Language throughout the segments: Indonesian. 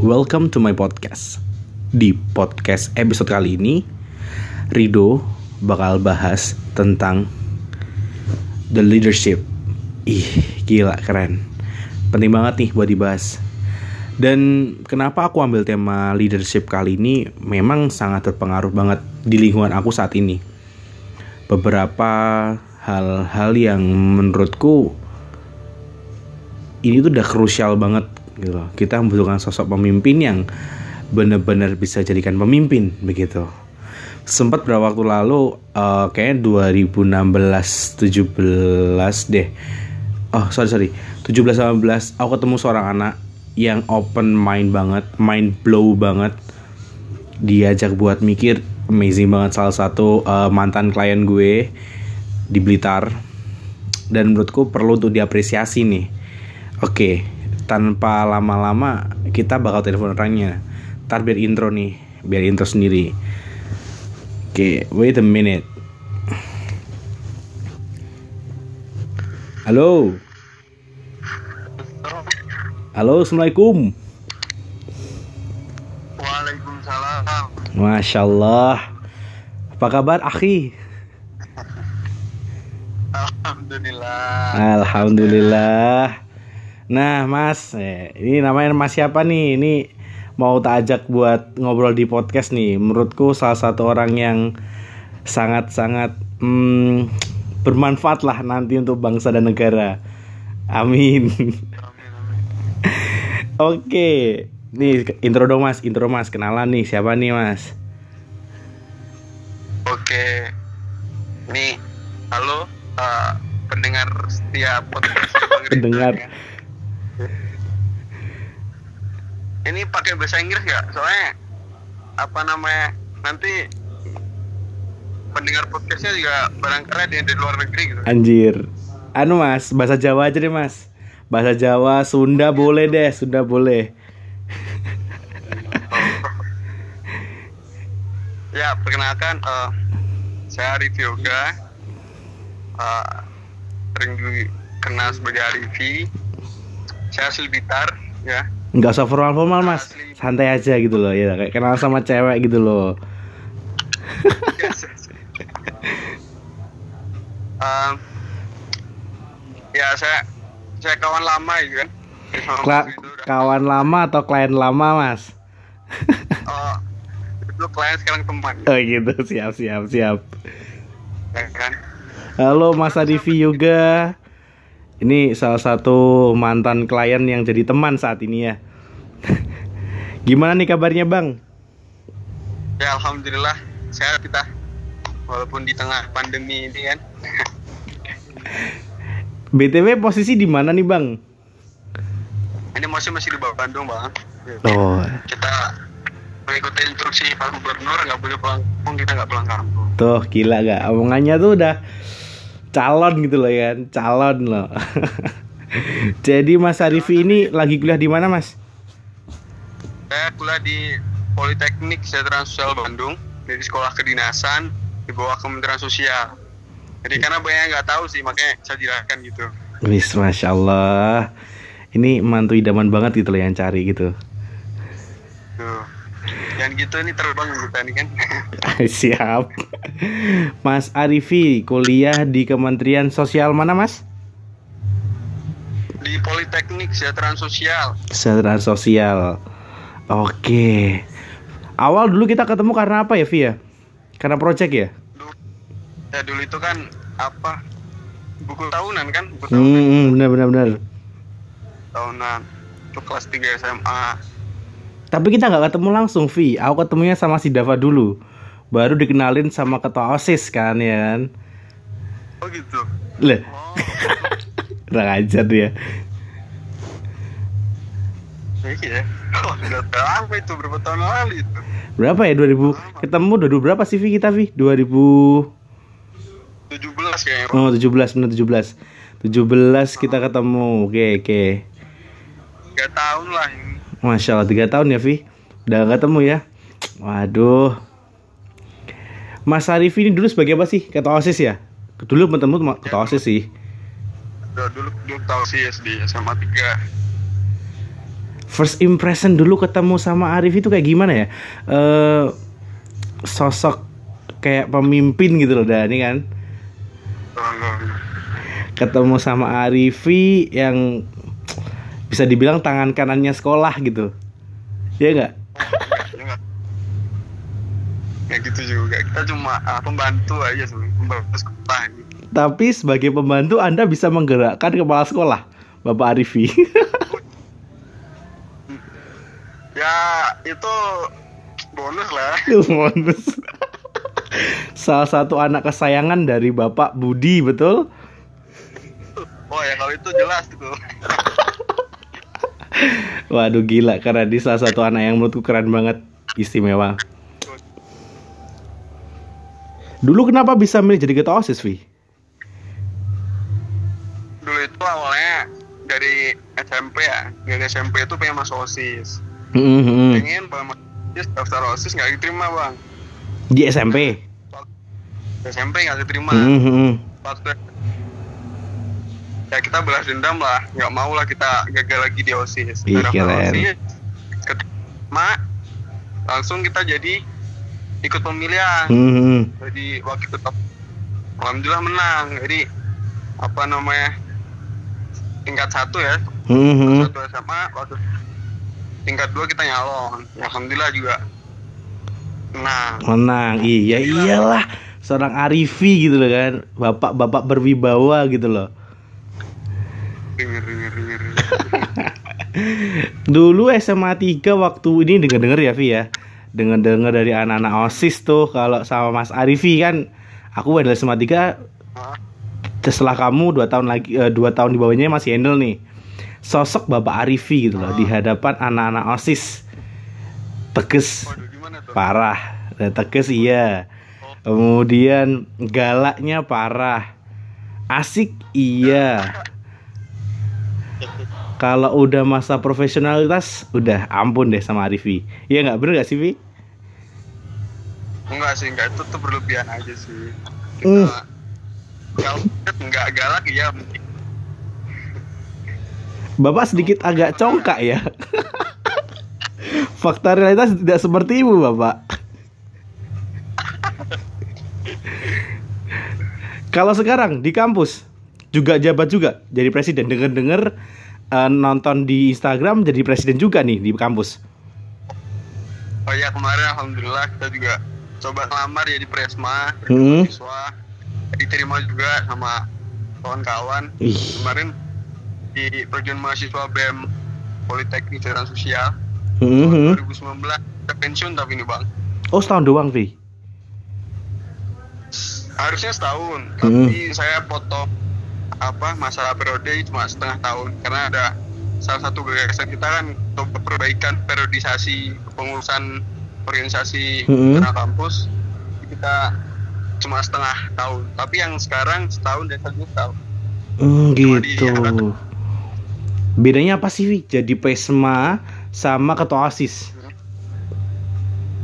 welcome to my podcast. Di podcast episode kali ini, Rido bakal bahas tentang the leadership. Ih, gila keren. Penting banget nih buat dibahas. Dan kenapa aku ambil tema leadership kali ini memang sangat berpengaruh banget di lingkungan aku saat ini. Beberapa hal-hal yang menurutku ini tuh udah krusial banget gitu loh. Kita membutuhkan sosok pemimpin yang benar-benar bisa jadikan pemimpin begitu. Sempat beberapa waktu lalu uh, kayaknya 2016 17 deh. Oh, sorry sorry. 17 18 aku ketemu seorang anak yang open mind banget, mind blow banget. Diajak buat mikir amazing banget salah satu uh, mantan klien gue di Blitar dan menurutku perlu untuk diapresiasi nih. Oke, tanpa lama-lama kita bakal telepon orangnya. Ntar biar intro nih, biar intro sendiri. Oke, wait a minute. Halo. Halo, assalamualaikum. Waalaikumsalam. Masya Allah. Apa kabar, akhi? Alhamdulillah. Alhamdulillah. Nah, Mas, eh, ini namanya Mas siapa nih? Ini mau tak ajak buat ngobrol di podcast nih. Menurutku salah satu orang yang sangat-sangat hmm, bermanfaat lah nanti untuk bangsa dan negara. Amin. Amin, amin. Oke, nih intro dong Mas, intro Mas. Kenalan nih, siapa nih Mas? Oke. Nih, halo uh, pendengar setia podcast Pendengar. ya. Ini pakai bahasa Inggris nggak? Soalnya apa namanya nanti pendengar podcastnya juga barangkali ada yang dari luar negeri gitu. Anjir. Anu Mas, bahasa Jawa aja deh Mas. Bahasa Jawa, Sunda boleh deh, Sunda boleh. Ya, perkenalkan eh, saya Arif Yoga. Eh, sering dikenal sebagai Arifi. Saya asli Blitar, ya. Nggak usah formal-formal Mas. Santai aja gitu loh, ya kayak kenal sama cewek gitu loh. Yes, ya saya saya kawan lama gitu kan. Kla- kawan lama atau klien lama Mas? Oh, itu klien sekarang teman, Oh gitu, siap siap siap. ya kan? Halo Mas Adivi juga. Ini salah satu mantan klien yang jadi teman saat ini ya. Gimana nih kabarnya Bang? Ya alhamdulillah sehat kita walaupun di tengah pandemi ini kan. BTW posisi di mana nih Bang? Ini masih masih di Bandung bang. Oh, Kita mengikuti instruksi Pak Gubernur nggak boleh pulang kampung kita nggak pulang kampung. tuh gila gak? Omongannya tuh udah calon gitu loh ya, calon loh. Jadi Mas Arifi ini lagi kuliah di mana Mas? Saya kuliah di Politeknik Kesejahteraan Sosial Bandung dari sekolah kedinasan di bawah Kementerian Sosial. Jadi karena banyak yang nggak tahu sih makanya saya jelaskan gitu. Wis, masya Allah. Ini mantu idaman banget gitu loh yang cari gitu. Tuh. Yang gitu ini terbang kita nih kan. Siap. Mas Arifi kuliah di Kementerian Sosial mana Mas? di Politeknik Kesejahteraan Sosial. Kesejahteraan Sosial. Oke. Awal dulu kita ketemu karena apa ya, Vi ya? Karena project ya? Dulu, ya dulu itu kan apa? Buku tahunan kan? Buku tahunan. Hmm, benar benar benar. tahunan itu kelas 3 SMA Tapi kita nggak ketemu langsung, Vi. Aku ketemunya sama si Dava dulu. Baru dikenalin sama ketua OSIS kan ya kan? oh gitu Lah, oh kurang ajar dia. iya oh udah lama itu berapa tahun lalu itu Berapa ya 2000? Ketemu 2000 berapa sih Vi kita Vi? 2000 17 kayaknya Oh 17 benar 17 17 kita ketemu Oke oke 3 tahun lah ini Masya Allah 3 tahun ya Vi Udah gak ketemu ya Waduh Mas Arif ini dulu sebagai apa sih? Ketua OSIS ya? Dulu bertemu ketua OSIS sih udah dulu dulu tahu sih SD SMA 3 first impression dulu ketemu sama Arif itu kayak gimana ya? Eh sosok kayak pemimpin gitu loh, Dani kan. Ketemu sama Arifi yang bisa dibilang tangan kanannya sekolah gitu. Iya nggak? Kayak gitu juga. Kita cuma ah, pembantu aja sih, pembantu sekolah. Tapi sebagai pembantu Anda bisa menggerakkan kepala sekolah, Bapak Arifi. Ya itu bonus lah. Bonus. Salah satu anak kesayangan dari Bapak Budi, betul? Oh ya kalau itu jelas itu. Waduh gila, karena dia salah satu anak yang menurutku keren banget, istimewa. Dulu kenapa bisa milih jadi ketua OSIS, Vi? Dulu itu awalnya dari SMP ya. Dari SMP itu pengen masuk OSIS. Hmm, hmm. Pengen banget OSIS, daftar OSIS nggak diterima bang. Di SMP. SMP nggak diterima. Hmm, hmm. Waktu ya kita balas dendam lah, nggak mau lah kita gagal lagi di OSIS. Ih, keren. Keterima, langsung kita jadi ikut pemilihan. Hmm, hmm. jadi waktu itu alhamdulillah menang jadi apa namanya tingkat satu ya Hmm, hmm. satu SMA waktu tingkat dua kita nyalon Ya, alhamdulillah juga menang Menang, iya iyalah seorang Arifi gitu loh kan, bapak-bapak berwibawa gitu loh. Denger denger denger Dulu SMA 3 waktu ini denger-denger ya Vi ya. Denger-denger dari anak-anak OSIS tuh Kalau sama Mas Arifi kan Aku adalah SMA 3 Hah? Setelah kamu 2 tahun lagi eh, dua tahun di bawahnya masih handle nih. Sosok Bapak Arifi gitu loh Di hadapan anak-anak OSIS. Tuh? Parah. Eh, Teges iya. Kemudian galaknya parah. Asik iya Kalau udah masa profesionalitas Udah ampun deh sama Arifi Iya nggak? Bener gak sih Vi? enggak sih enggak. Itu tuh berlebihan aja sih. Uh. kita kalau enggak galak ya mungkin. Bapak sedikit agak congkak ya. Fakta realitas tidak seperti ibu Bapak. Kalau sekarang di kampus juga jabat juga jadi presiden denger-denger eh, nonton di Instagram jadi presiden juga nih di kampus. oh ya kemarin alhamdulillah kita juga coba ngelamar ya di Presma Hmm. siswa diterima juga sama kawan-kawan kemarin di perjuangan mahasiswa BEM Politeknik Kesehatan Sosial hmm, hmm. 2019 kita pensiun tapi ini bang Oh setahun doang Vi. harusnya setahun Hmm. tapi saya potong apa masa periode cuma setengah tahun karena ada salah satu gagasan kita kan untuk perbaikan periodisasi pengurusan organisasi Hmm. internal kampus kita cuma setengah tahun tapi yang sekarang setahun dan satu tahun Hmm, Cuma di- gitu. Bedanya apa sih Vi? Jadi Pesma sama ketua OSIS.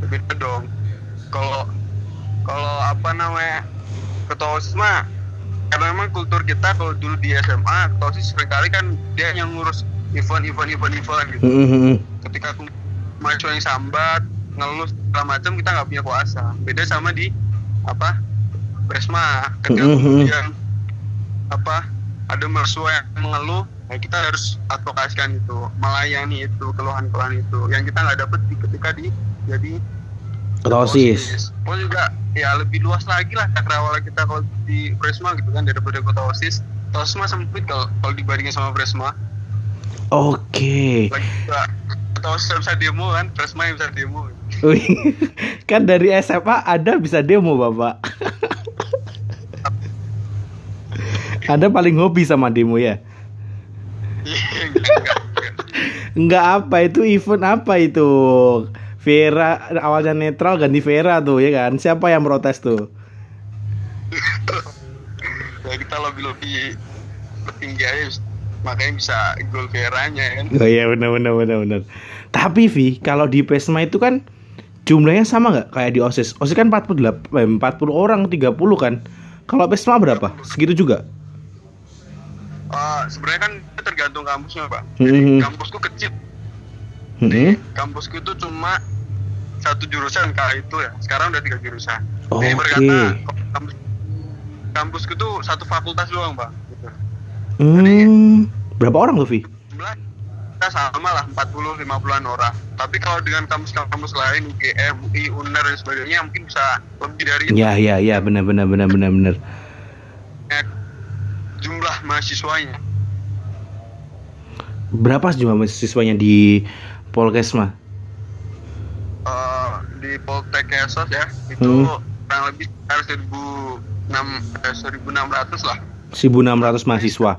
beda dong kalau kalau apa namanya ketua osis mah karena memang kultur kita kalau dulu di SMA ketua osis sering kali kan dia yang ngurus event event event event gitu Hmm, hmm, hmm. ketika aku mahasiswa yang sambat ngeluh segala macam kita nggak punya kuasa beda sama di apa Presma ketika Mhm. kemudian apa ada mahasiswa yang mengeluh ya kita harus advokasikan itu melayani itu keluhan-keluhan itu yang kita nggak dapet di, ketika di jadi OSIS. Oh juga ya lebih luas lagi lah cakrawala kita kalau di Presma gitu kan daripada kota OSIS. Mah sempit kalau kalau dibandingin sama Presma. Oke. Lagi juga kota OSIS nggak bisa demo kan, Presma yang bisa demo. Wih, kan dari SMA ada bisa demo bapak. Anda paling hobi sama demo ya? Iya. Enggak apa itu event apa itu? Vera awalnya netral ganti Vera tuh ya kan? Siapa yang protes tuh? Ya kita lebih lebih tinggi aja makanya bisa gol Veranya kan. Oh iya benar benar benar benar. Tapi Vi, kalau di Pesma itu kan jumlahnya sama nggak kayak di OSIS? OSIS kan 48 eh, 40 orang, 30 kan. Kalau Pesma berapa? Segitu juga? Ah, sebenarnya kan tergantung kampusnya pak. Hmm. Kampusku kecil, Mm-mm. kampusku itu cuma satu jurusan kala itu ya sekarang udah tiga jurusan Oke. Jadi berkata kampus kampusku itu satu fakultas doang bang gitu. Hmm, berapa orang tuh Vi? kita sama lah 40 50-an orang tapi kalau dengan kampus-kampus lain UGM, UI, UNER dan sebagainya mungkin bisa lebih dari itu Ya ya ya benar benar benar benar benar. jumlah mahasiswanya Berapa jumlah mahasiswanya di Polkesma? Di Poltek Esos ya itu Hmm. kurang lebih sekitar 1006 eh, 1600 lah 1600 mahasiswa.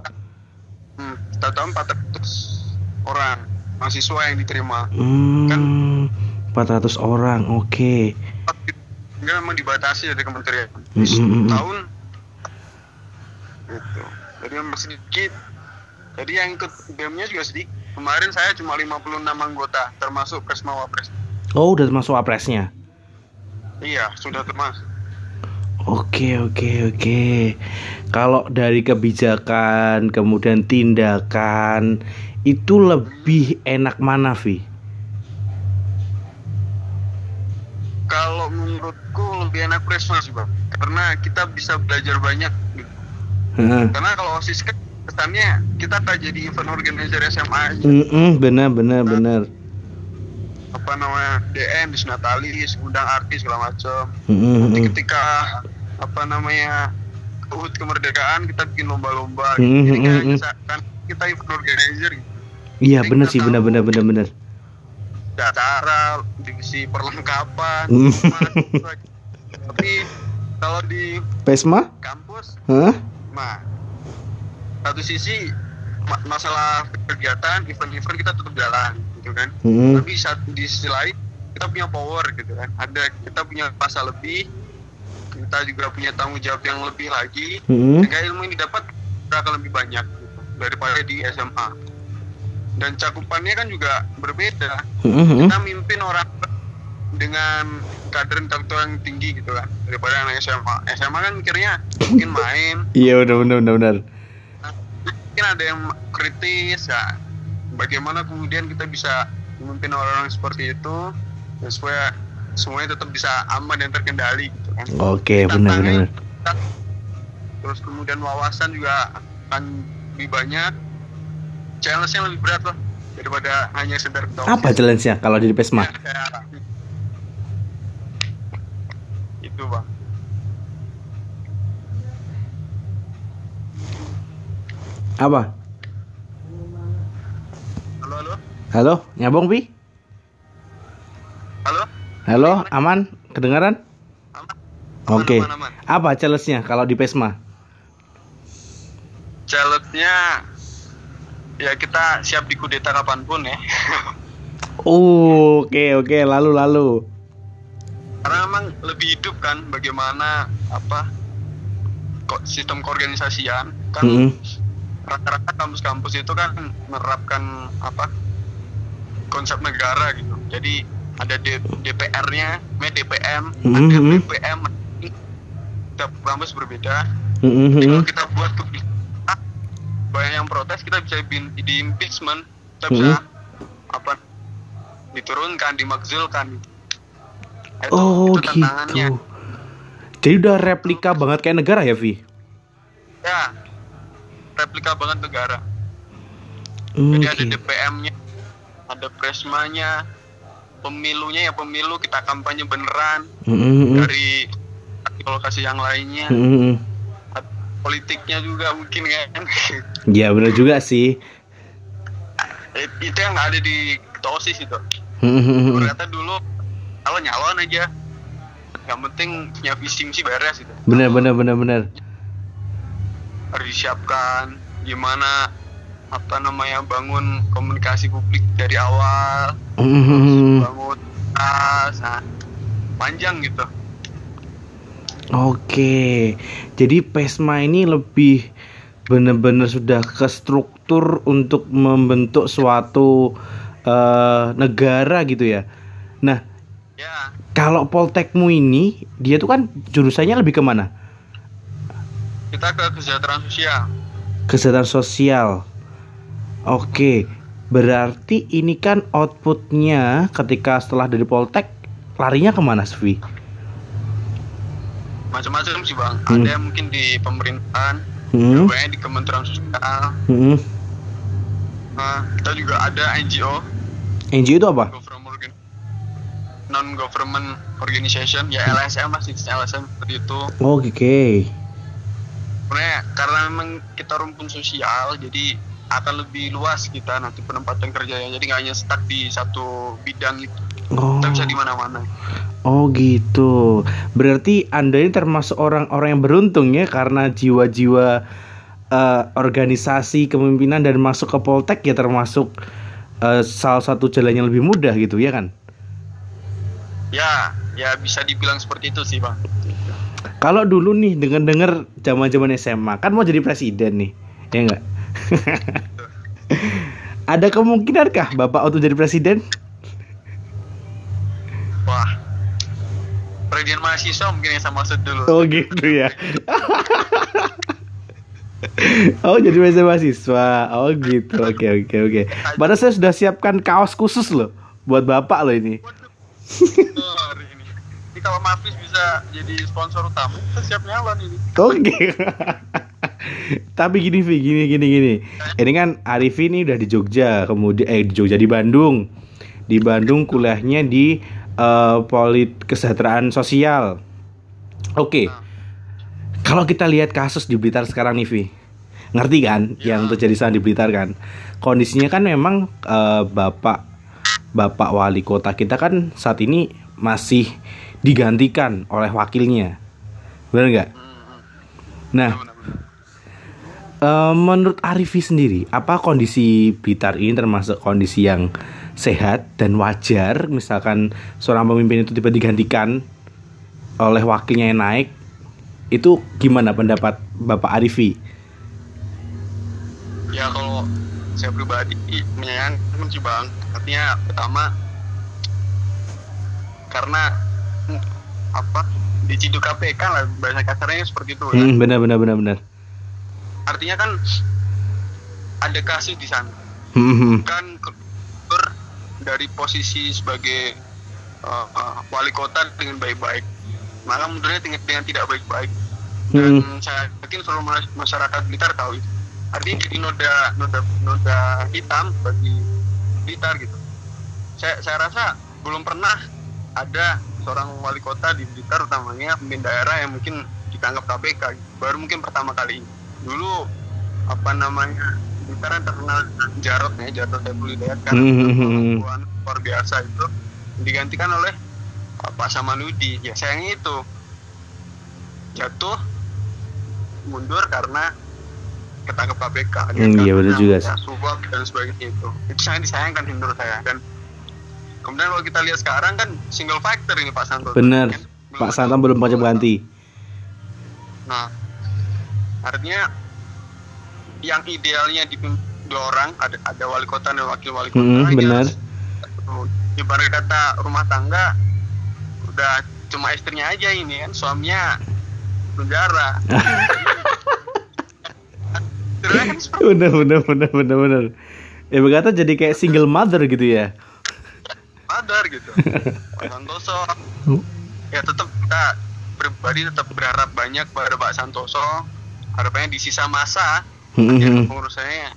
hmm, tahu 400 orang mahasiswa yang diterima Hmm, 400 orang. Oke. Enggak memang dibatasi dari kementerian Mm, mm, mm, mm. tahun gitu jadi memang sedikit jadi yang ikut BEM-nya juga sedikit kemarin saya cuma 56 anggota termasuk Presma Wapres Oh, udah masuk apresnya. iya sudah termasuk Oke, oke, oke. Kalau dari kebijakan kemudian tindakan itu lebih enak mana, Vi? kalau menurutku lebih enak Presma sih bang karena kita bisa belajar banyak gitu. Karena kalau OSIS kan kesannya kita tak jadi event organizer SMA aja Mm-mm, benar, benar, benar. Apa namanya DM disnatalis undang artis segala macam Mm-mm, Nanti ketika apa namanya HUT kemerdekaan kita bikin lomba-lomba Hmm, gitu. jadi hmm, kayak hmm. misalkan kita event organizer gitu. Iya, benar sih, benar, benar, benar, benar. acara divisi perlengkapan Hmm. mahasiswa. tapi kalau di Pesma? kampus Hah? nah satu sisi ma- masalah kegiatan event-event kita tetap jalan gitu kan Mm-mm. tapi saat di sisi lain kita punya power gitu kan ada kita punya masa lebih kita juga punya tanggung jawab yang lebih lagi Mm-mm. sehingga ilmu yang didapat akan lebih banyak gitu, daripada di SMA dan cakupannya kan juga berbeda Mm-mm. kita mimpin orang dengan kader intelektual yang tinggi gitu kan daripada anak SMA SMA kan mikirnya mungkin main Iya, benar, benar, benar, benar. mungkin ada yang kritis ya bagaimana kemudian kita bisa memimpin orang-orang seperti itu dan supaya semuanya tetap bisa aman dan terkendali gitu kan Oke, benar, benar, benar. Tantangan, terus kemudian wawasan juga akan lebih banyak challenge-nya lebih berat loh daripada hanya sekedar Apa challenge-nya kalau di Pesma? itu bang Apa? halo halo nyambung, Vi? halo Halo, aman? Kedengaran? aman Oke. aman, aman. Apa challenge-nya kalau di Pesma? challenge-nya ya kita siap dikudeta kapan pun ya Oke, oke, lalu lalu. karena memang lebih hidup kan bagaimana apa kok sistem keorganisasian kan Mm-mm. rata-rata kampus-kampus itu kan menerapkan apa konsep negara gitu jadi ada D- DPR-nya, DPM, ada Mhm. BPM, setiap kampus berbeda. Mm-mm, Jadi kalau kita buat kebijakan, banyak yang protes, kita bisa di impeachment, kita bisa apa diturunkan, dimakzulkan. Itu, Oh itu gitu. Jadi udah replika banget kayak negara ya, Vi? Ya, replika banget negara. Hmm, Jadi ada Oke. DPM-nya, ada presmanya, pemilunya ya pemilu kita kampanye beneran mm-mm. dari lokasi yang lainnya. Ada politiknya juga mungkin kan. Ya benar juga sih. It- itu yang nggak ada di ketua osis itu. Mm-mm. Ternyata dulu kalau nyalon aja, yang penting punya visi misi beres itu. Benar benar benar benar. Harus disiapkan gimana apa namanya bangun komunikasi publik dari awal, Mm-mm. bangun tas, nah, panjang gitu. Oke, jadi Pesma ini lebih benar-benar sudah ke struktur untuk membentuk suatu eh, negara gitu ya. Nah, Ya, kalau Poltekmu ini dia tuh kan jurusannya lebih ke mana? kita ke kesejahteraan sosial. Kesehatan sosial. Oke, Berarti ini kan outputnya ketika setelah dari Poltek larinya ke mana Svi? macam-macam sih bang Hmm. ada yang mungkin di pemerintahan Hmm. di Kementerian Sosial Hmm. Nah, kita juga ada NGO NGO itu apa? non government organization ya LSM lah sistem LSM seperti itu Oh, oke. sebenarnya karena memang kita rumpun sosial jadi akan lebih luas kita nanti penempatan kerjanya jadi nggak hanya stuck di satu bidang itu Oh. kita bisa di mana-mana Oh gitu. Berarti Anda ini termasuk orang-orang yang beruntung ya karena jiwa-jiwa eh, organisasi kepemimpinan dan masuk ke Poltek ya termasuk eh, salah satu jalan yang lebih mudah gitu ya kan? ya ya bisa dibilang seperti itu sih bang Kalau dulu nih dengar-dengar zaman-zaman SMA kan mau jadi presiden nih, ya enggak? Ada kemungkinankah Bapak untuk jadi presiden? wah presiden mahasiswa mungkin yang saya maksud dulu Oh gitu ya. oh jadi presiden mahasiswa. Oh gitu. Oke oke oke. Padahal saya sudah siapkan kaos khusus loh buat Bapak loh ini. Ini. Kalau Mafis bisa jadi sponsor utama, kita siap nyalon ini. Oke. Tapi gini Vi, gini gini gini. Ini kan Arif ini udah di Jogja, kemudian eh di Jogja di Bandung. Di Bandung kuliahnya di eh, Polit Kesejahteraan Sosial. Oke. Kalau kita lihat kasus di Blitar sekarang nih Vi. Ngerti kan Ya. yang terjadi sana di Blitar kan? Kondisinya kan memang eh, Bapak Bapak wali kota kita kan saat ini masih digantikan oleh wakilnya. Benar nggak? Hmm, hmm. Nah, Eh, menurut Arifi sendiri, apa kondisi Blitar ini termasuk kondisi yang sehat dan wajar? Misalkan seorang pemimpin itu tiba digantikan oleh wakilnya yang naik, itu gimana pendapat Bapak Arifi? Ya kalau saya pribadi menyayangkan sih bang. Artinya pertama karena apa diciduk KPK lah bahasa kasarnya seperti itu ya. Hmm, benar benar benar benar. Artinya kan ada kasus di sana. Hmm, hmm, kan keluar dari posisi sebagai uh, uh, wali kota dengan baik-baik malah mundurnya dengan, dengan tidak baik-baik dan hmm. saya yakin seluruh mas- masyarakat Blitar tahu itu artinya jadi noda noda noda hitam bagi Blitar gitu saya saya rasa belum pernah ada seorang wali kota di Blitar utamanya pemimpin daerah yang mungkin ditangkap KPK gitu. baru mungkin pertama kali ini dulu apa namanya Blitar terkenal dengan Jarot ya Jarot Saiful Hidayat kan Hmm, hmm, hmm. perempuan luar biasa itu digantikan oleh uh, Pak Samanudi ya sayangnya itu jatuh mundur karena ketangkep KPK Hmm, iya, benar juga ya, suap dan sebagainya itu itu sangat disayangkan menurut saya dan kemudian kalau kita lihat sekarang kan single factor ini Pak Santo Benar. Kan? Pak Santam belum macam ganti. Nah, artinya yang idealnya di dua orang ada ada wali kota dan wakil wali kota. Hmm, ya, benar. Ibarat kata rumah tangga udah cuma istrinya aja ini kan suaminya penjara. Kan seperti Benar benar benar benar benar. Ya berkata jadi kayak single mother gitu ya. sadar gitu. Santoso ya tetap kita pribadi tetap berharap banyak pada Pak Santoso harapannya di sisa masa Hmm, ya, hmm. pengurusannya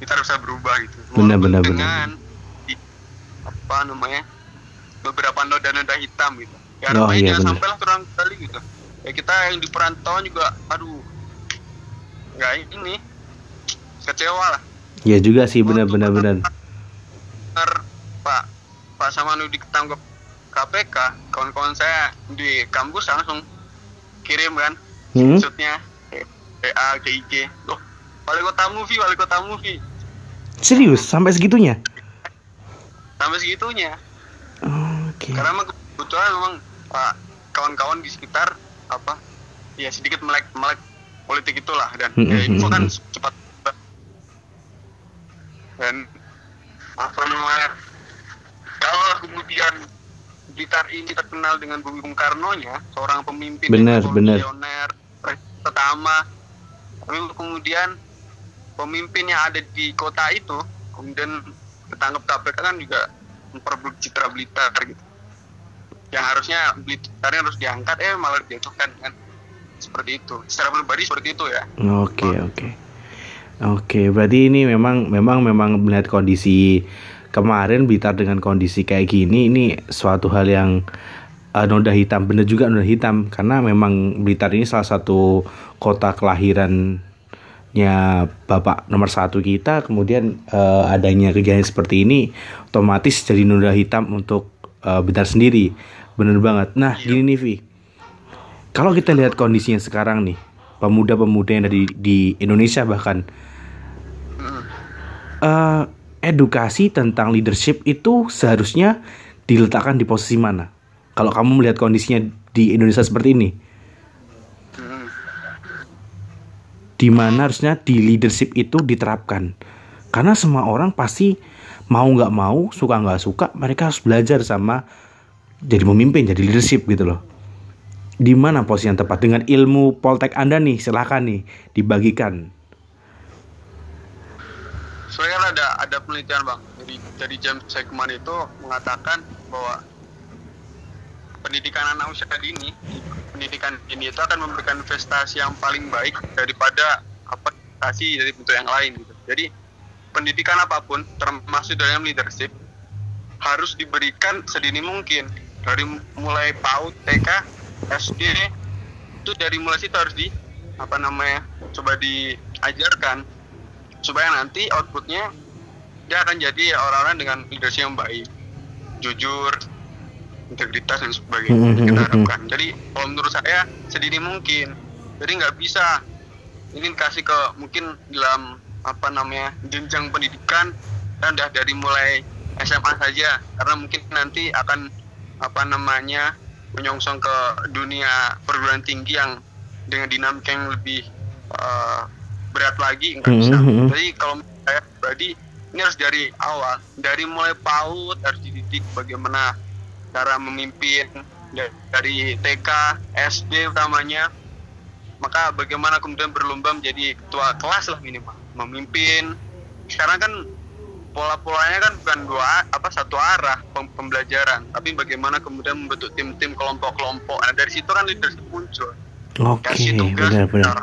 kita bisa berubah gitu Benar, benar, dengan di- apa namanya beberapa noda-noda hitam gitu ya Oh, iya, jangan benar. sampai lah terulang kali gitu ya kita yang di perantauan juga aduh nggak ini kecewa lah Ya juga sih benar Waktu benar benar. benar Pak Pak Samanudi ketangkep KPK kawan-kawan saya di kampus langsung kirim kan Hmm? maksudnya PA ke IG loh wali kota movie wali kota movie Serius sampai segitunya? sampai segitunya Oke. karena memang kebetulan memang pak kawan-kawan di sekitar apa ya sedikit melek melek politik itulah dan Hmm, ya, hmm, info kan hmm. cepat dan apa namanya kalau kemudian Blitar ini terkenal dengan Bumi Bung Karno-nya seorang pemimpin Benar, benar. visioner tapi kemudian pemimpin yang ada di kota itu kemudian ketangkep KPK kan juga memperburuk citra Blitar gitu. Yang harusnya Blitar harus diangkat eh malah dijatuhkan kan. Seperti itu. Secara pribadi seperti itu ya. Oke oke. Oke berarti ini memang memang memang melihat kondisi kemarin Blitar dengan kondisi kayak gini ini suatu hal yang uh, noda hitam. Bener juga noda hitam karena memang Blitar ini salah satu kota kelahirannya bapak nomor satu kita. Kemudian uh, adanya kejadian seperti ini otomatis jadi noda hitam untuk uh, Blitar sendiri. Bener banget. Nah gini nih Vi. Kalau kita lihat kondisinya sekarang nih pemuda-pemuda yang ada di, Indonesia bahkan eh, edukasi tentang leadership itu seharusnya diletakkan di posisi mana? Kalau kamu melihat kondisinya di Indonesia seperti ini, di mana harusnya di leadership itu diterapkan? Karena semua orang pasti mau nggak mau, suka nggak suka, mereka harus belajar sama jadi pemimpin, jadi leadership gitu loh. Di mana posisi yang tepat dengan ilmu poltek Anda nih? Silahkan nih dibagikan. soalnya ada ada penelitian bang dari dari James Segman itu mengatakan bahwa pendidikan anak usia dini pendidikan ini itu akan memberikan investasi yang paling baik daripada investasi dari bentuk yang lain gitu. Jadi pendidikan apa pun termasuk dalam leadership harus diberikan sedini mungkin. Dari mulai PAUD TK SD itu dari mulai situ harus di apa namanya coba diajarkan. Supaya nanti outputnya dia akan jadi orang-orang dengan leadership yang baik. Jujur integritas dan sebagainya Hmm, yang kita hmm, hmm. harapkan. Jadi kalau menurut saya sedini mungkin. Jadi nggak bisa. Ini dikasih ke mungkin dalam apa namanya jenjang pendidikan dan dah dari mulai SMA saja. Karena mungkin nanti akan apa namanya menyongsong ke dunia perguruan tinggi yang dengan dinamika yang lebih eh, berat lagi nggak bisa. Jadi kalau saya pribadi ini harus dari awal, dari mulai PAUD harus dididik bagaimana cara memimpin da- dari TK, SD utamanya. Maka bagaimana kemudian berlomba menjadi ketua kelas lah minimal, memimpin. Sekarang kan pola-polanya kan bukan dua apa satu arah pem- pembelajaran, tapi bagaimana kemudian membentuk tim-tim kelompok-kelompok. Nah dari situ kan leadership muncul Oke, kasih tugas benar-benar.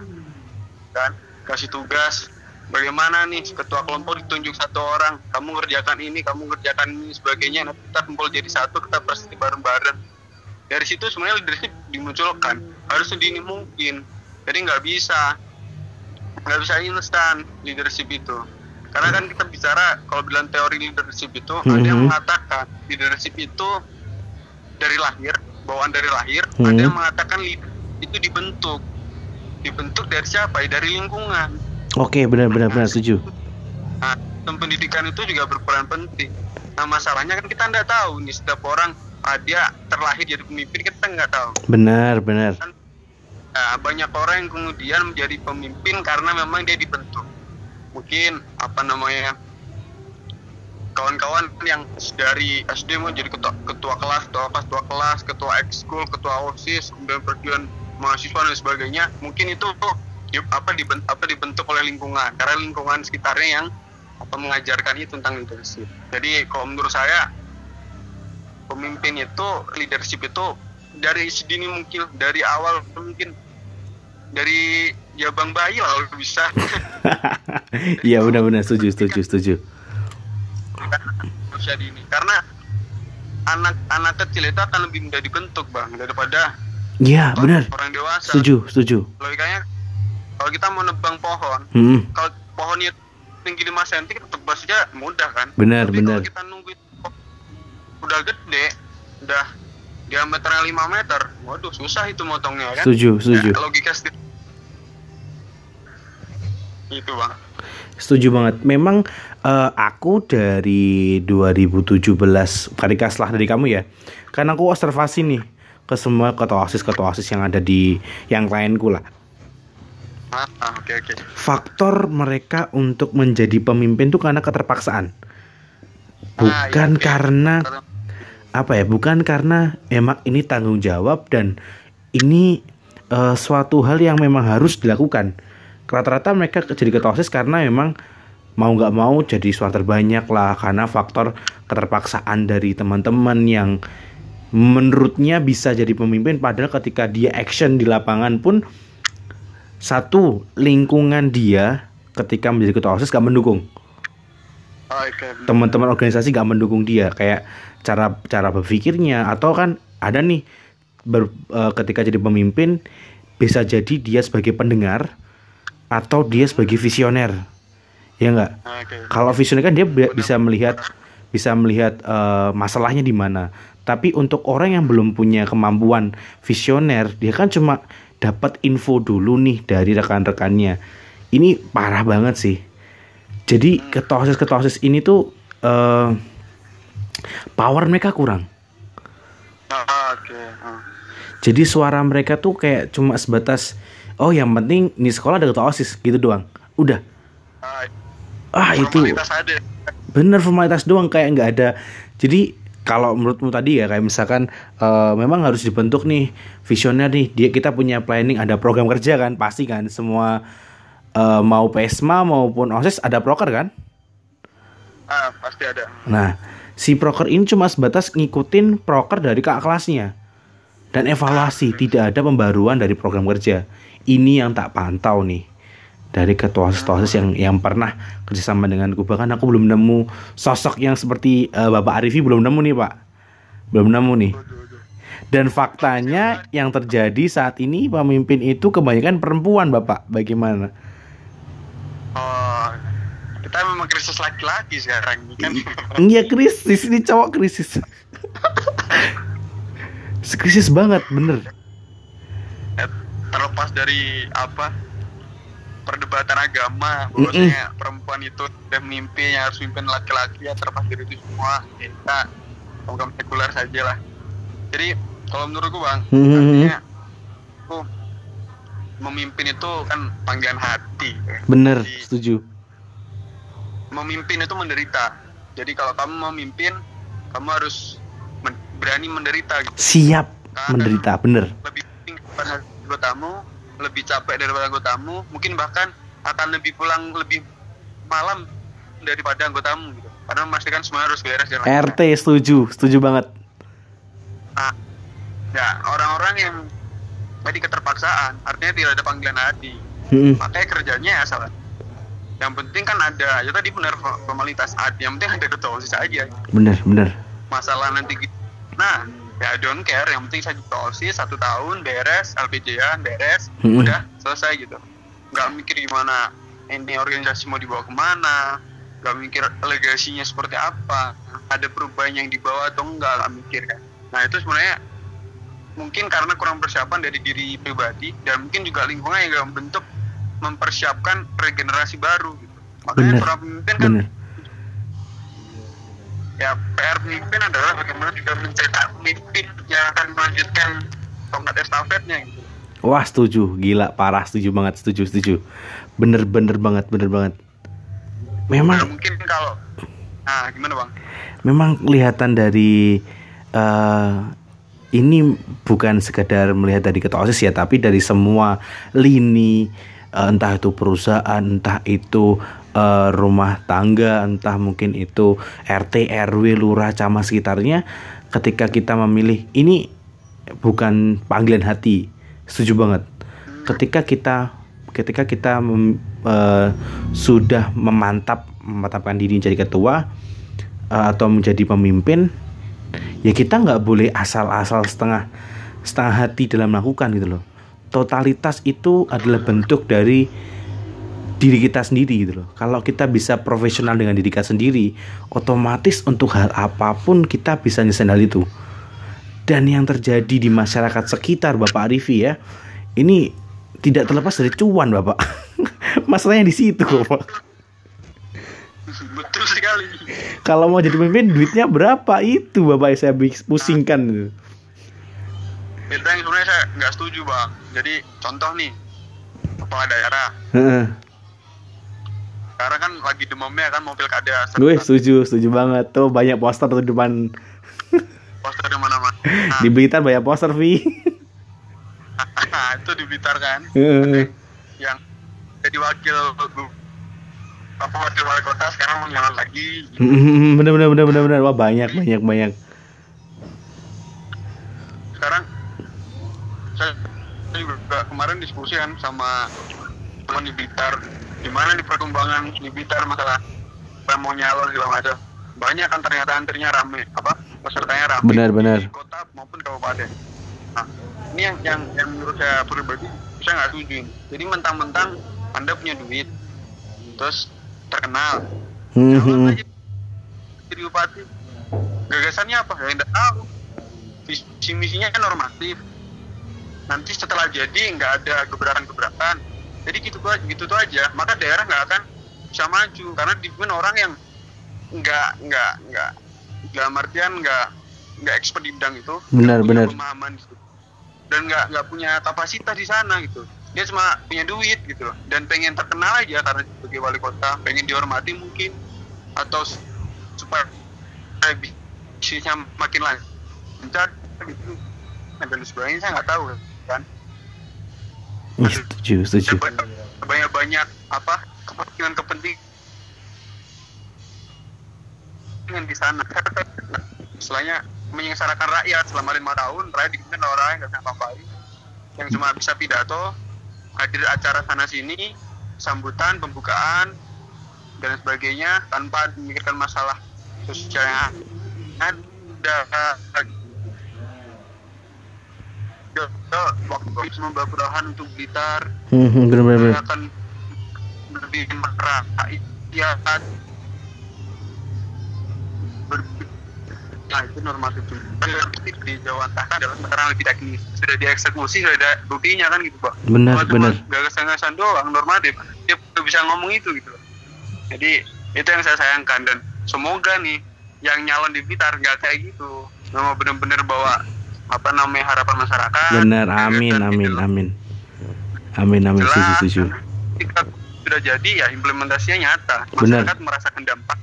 kan kasih tugas bagaimana nih ketua kelompok ditunjuk satu orang kamu ngerjakan ini kamu ngerjakan ini sebagainya nanti kita kumpul jadi satu kita pasti bareng-bareng. Dari situ sebenarnya leadership dimunculkan harus sedini mungkin. Jadi nggak bisa nggak bisa instan leadership itu. Karena kan kita bicara kalau bilang teori leadership itu ada yang Mhm. mengatakan leadership itu dari lahir bawaan dari lahir Mhm. ada yang mengatakan itu dibentuk. Dibentuk dari siapa? Dari lingkungan Oke, benar-benar benar setuju. nah pendidikan itu juga berperan penting nah masalahnya kan kita nggak tahu nih setiap orang ah, dia terlahir jadi pemimpin kita nggak tahu Benar, benar. Nah, banyak orang yang kemudian menjadi pemimpin karena memang dia dibentuk. Mungkin apa namanya kawan-kawan yang dari SD mau jadi ketua, ketua kelas, ketua kelas, ketua kelas, ketua ekskul, ketua osis, kemudian perjuangan mahasiswa dan sebagainya. Mungkin itu di- apa dibentuk, apa dibentuk oleh lingkungan karena lingkungan sekitarnya yang apa mengajarkan itu tentang leadership. Jadi kalau menurut saya pemimpin itu leadership itu dari sedini mungkin dari awal mungkin dari jabang bayi lah kalau bisa Iya, benar-benar setuju, setuju, setuju. usia dini karena anak-anak kecil itu akan lebih mudah dibentuk bang daripada Iya, benar. orang dewasa Setuju, setuju. logikanya kalau kita mau nebang pohon Hmm, kalau pohonnya tinggi 5 cm kita tebas saja mudah kan benar, Tapi benar. kalau kita nunggu udah gede udah diameternya 5 meter waduh susah itu motongnya kan Setuju, setuju. Ya, logika itu bang Setuju banget. Memang eh, aku dari 2017 ketika setelah dari kamu ya. Kan aku observasi nih ke semua ketua OSIS ketua OSIS yang ada di yang klienku lah. Ah ah, oke oke Faktor mereka untuk menjadi pemimpin tuh karena keterpaksaan. Ah, Bukan iya, iya. karena apa ya? Bukan karena emang ini tanggung jawab dan ini eh, suatu hal yang memang harus dilakukan. Rata-rata mereka jadi ketua OSIS karena memang mau nggak mau jadi suara terbanyak lah karena faktor keterpaksaan dari teman-teman yang menurutnya bisa jadi pemimpin padahal ketika dia action di lapangan pun satu lingkungan dia ketika menjadi ketua osis gak mendukung. Oke. teman-teman organisasi gak mendukung dia. Kayak cara cara berpikirnya. Atau kan ada nih ber- eh, ketika jadi pemimpin bisa jadi dia sebagai pendengar atau dia sebagai visioner. Ya nggak? Oke. kalau visioner kan dia bi- bisa melihat bisa melihat eh, masalahnya di mana. Tapi untuk orang yang belum punya kemampuan visioner dia kan cuma dapat info dulu nih dari rekan-rekannya. Ini parah banget sih. Jadi ketua osis ketua osis ini tuh eh, power mereka kurang. Ah, ah. jadi suara mereka tuh kayak cuma sebatas oh yang penting di sekolah ada ketua osis gitu doang. Udah. Ah, ah itu. formalitas bener formalitas doang kayak nggak ada. Jadi kalau menurutmu tadi ya kayak misalkan eh, memang harus dibentuk nih visioner nih dia kita punya planning ada program kerja kan pasti kan semua eh, mau PESMA maupun OSIS ada proker kan? Ah, pasti ada. nah si proker ini cuma sebatas ngikutin proker dari kakak kelasnya. Dan evaluasi tidak ada pembaruan dari program kerja. Ini yang tak pantau nih dari ketua osis yang yang pernah kerjasama dengan aku bahkan aku belum nemu sosok yang seperti eh, Bapak Arifi belum nemu nih Pak. Belum nemu nih. Dan faktanya yang terjadi saat ini pemimpin itu kebanyakan perempuan Bapak. Bagaimana? Oh, kita memang krisis laki-laki sekarang kan. Iya krisis. Ini cowok krisis. Krisis banget bener. Eh, Terlepas dari apa perdebatan agama, bahwasanya perempuan itu dan mimpi yang harus mimpin laki-laki ya terlepas dari itu semua kita program sekuler saja lah. Jadi kalau menurutku bang, Hmm. artinya itu memimpin itu kan panggilan hati. bener Jadi, setuju memimpin itu menderita. Jadi kalau kamu mau mimpin, kamu harus men- berani menderita gitu. siap Karena menderita bener lebih penting daripada anggotamu, lebih capek daripada anggotamu, mungkin bahkan akan lebih pulang lebih malam daripada anggotamu gitu. Karena memastikan semua harus beres dan. RT setuju setuju banget Nah, ya orang-orang yang tadi keterpaksaan, artinya tidak ada panggilan hati. Mm-mm. Makanya kerjanya ya asal. Yang penting kan ada, ya tadi benar formalitas ada. Yang penting ada ketua OSIS aja. bener bener Masalah nanti gitu. Nah, ya don't care. Yang penting saya ketua OSIS satu tahun beres, LPJ-an beres, Mm-mm. udah selesai gitu. Nggak mikir gimana ini organisasi mau dibawa ke mana, nggak mikir legasinya seperti apa, ada perubahan yang dibawa atau enggak, nggak mikir kan. Nah itu sebenarnya mungkin karena kurang persiapan dari diri pribadi dan mungkin juga lingkungan yang nggak membentuk mempersiapkan regenerasi baru gitu. Makanya Bener, para pemimpin kan bener ya PR pemimpin adalah bagaimana juga mencetak pemimpin yang akan melanjutkan tongkat estafetnya gitu. wah setuju gila parah setuju banget setuju setuju bener bener banget bener banget Nah, memang mungkin kalau nah gimana bang? memang kelihatan dari eh ini bukan sekedar melihat dari ketua osis ya tapi dari semua lini eh, entah itu perusahaan entah itu eh, rumah tangga entah mungkin itu RT RW lurah camat sekitarnya ketika kita memilih ini bukan panggilan hati. Setuju banget. Ketika kita ketika kita mem- eh, sudah memantap memantapkan diri jadi ketua eh, atau menjadi pemimpin ya kita nggak boleh asal-asal setengah setengah hati dalam melakukan gitu loh. Totalitas itu adalah bentuk dari diri kita sendiri gitu loh kalau kita bisa profesional dengan diri kita sendiri otomatis untuk hal apa pun kita bisa nyelesain hal itu dan yang terjadi di masyarakat sekitar Bapak Arifi ya ini tidak terlepas dari cuan Bapak masalahnya di situ Bapak Betul sekali. kalau mau jadi pemimpin duitnya berapa itu Bapak saya pusingkan gitu. Itu yang sebenarnya saya nggak setuju bang. Jadi contoh nih kepala daerah. Sekarang kan lagi demamnya kan mau pilkada. Gue setuju, setuju banget. Tuh banyak poster tuh depan Poster di mana-mana. Nah, di Blitar banyak poster Vi. itu di Blitar kan. Heeh. yang jadi wakil apa wakil wali kota sekarang mau nyalon lagi Hmm, bener bener bener bener bener wah banyak banyak banyak sekarang saya saya juga kemarin diskusi kan sama teman di Blitar gimana nih perkembangan di Blitar masalah mau nyalon segala macam? Banyak kan ternyata antrinya rame apa pesertanya rame Benar, benar. di kota maupun kabupaten. Nah ini yang yang yang menurut saya pribadi saya nggak setuju. Jadi mentang-mentang anda punya duit terus terkenal. Hmm, Calon hmm. aja. Jadi bupati gagasannya apa? Ya tidak tahu. Visi misinya kan normatif. Nanti setelah jadi nggak ada gebrakan-gebrakan jadi gitu tuh gitu tuh aja. Maka daerah nggak akan bisa maju. Karena dipimpin orang yang nggak nggak nggak dalam artian nggak nggak expert di bidang itu Benar, benar. pemahaman di situ. dan nggak nggak punya kapasitas di sana gitu. Dia cuma punya duit gitu loh. Dan pengen terkenal aja karena sebagai wali kota. Pengen dihormati mungkin. Atau supaya bisnisnya makin lancar gitu. Nah, dan sebagainya saya nggak tahu Ih, setuju setuju. Banyak banyak apa kepentingan kepentingan di sana. Istilahnya menyengsarakan rakyat selama lima tahun rakyat dipimpin orang yang nggak bisa ngapain yang cuma bisa pidato hadir acara sana sini sambutan pembukaan dan sebagainya tanpa memikirkan masalah sosial yang ada Ya, waktu cuma perubahan untuk Blitar Hmm, hmm, bener bener saya akan lebih merakyat ber- nah itu normatif juga Tapi di Jawa Tengah adalah sekarang lebih teknis. Sudah dieksekusi sudah ada buktinya kan gitu pak. Benar, cuma benar. gagasan-gagasan doang normatif dia. Bisa ngomong itu gitu. Jadi itu yang saya sayangkan. Dan semoga nih yang nyalon di Blitar nggak kayak gitu. Memang benar-benar bawa apa namanya harapan masyarakat Benar, amin gagasan amin gitu amin. Amin amin setuju. Ketika sudah jadi ya implementasinya nyata masyarakat merasakan dampak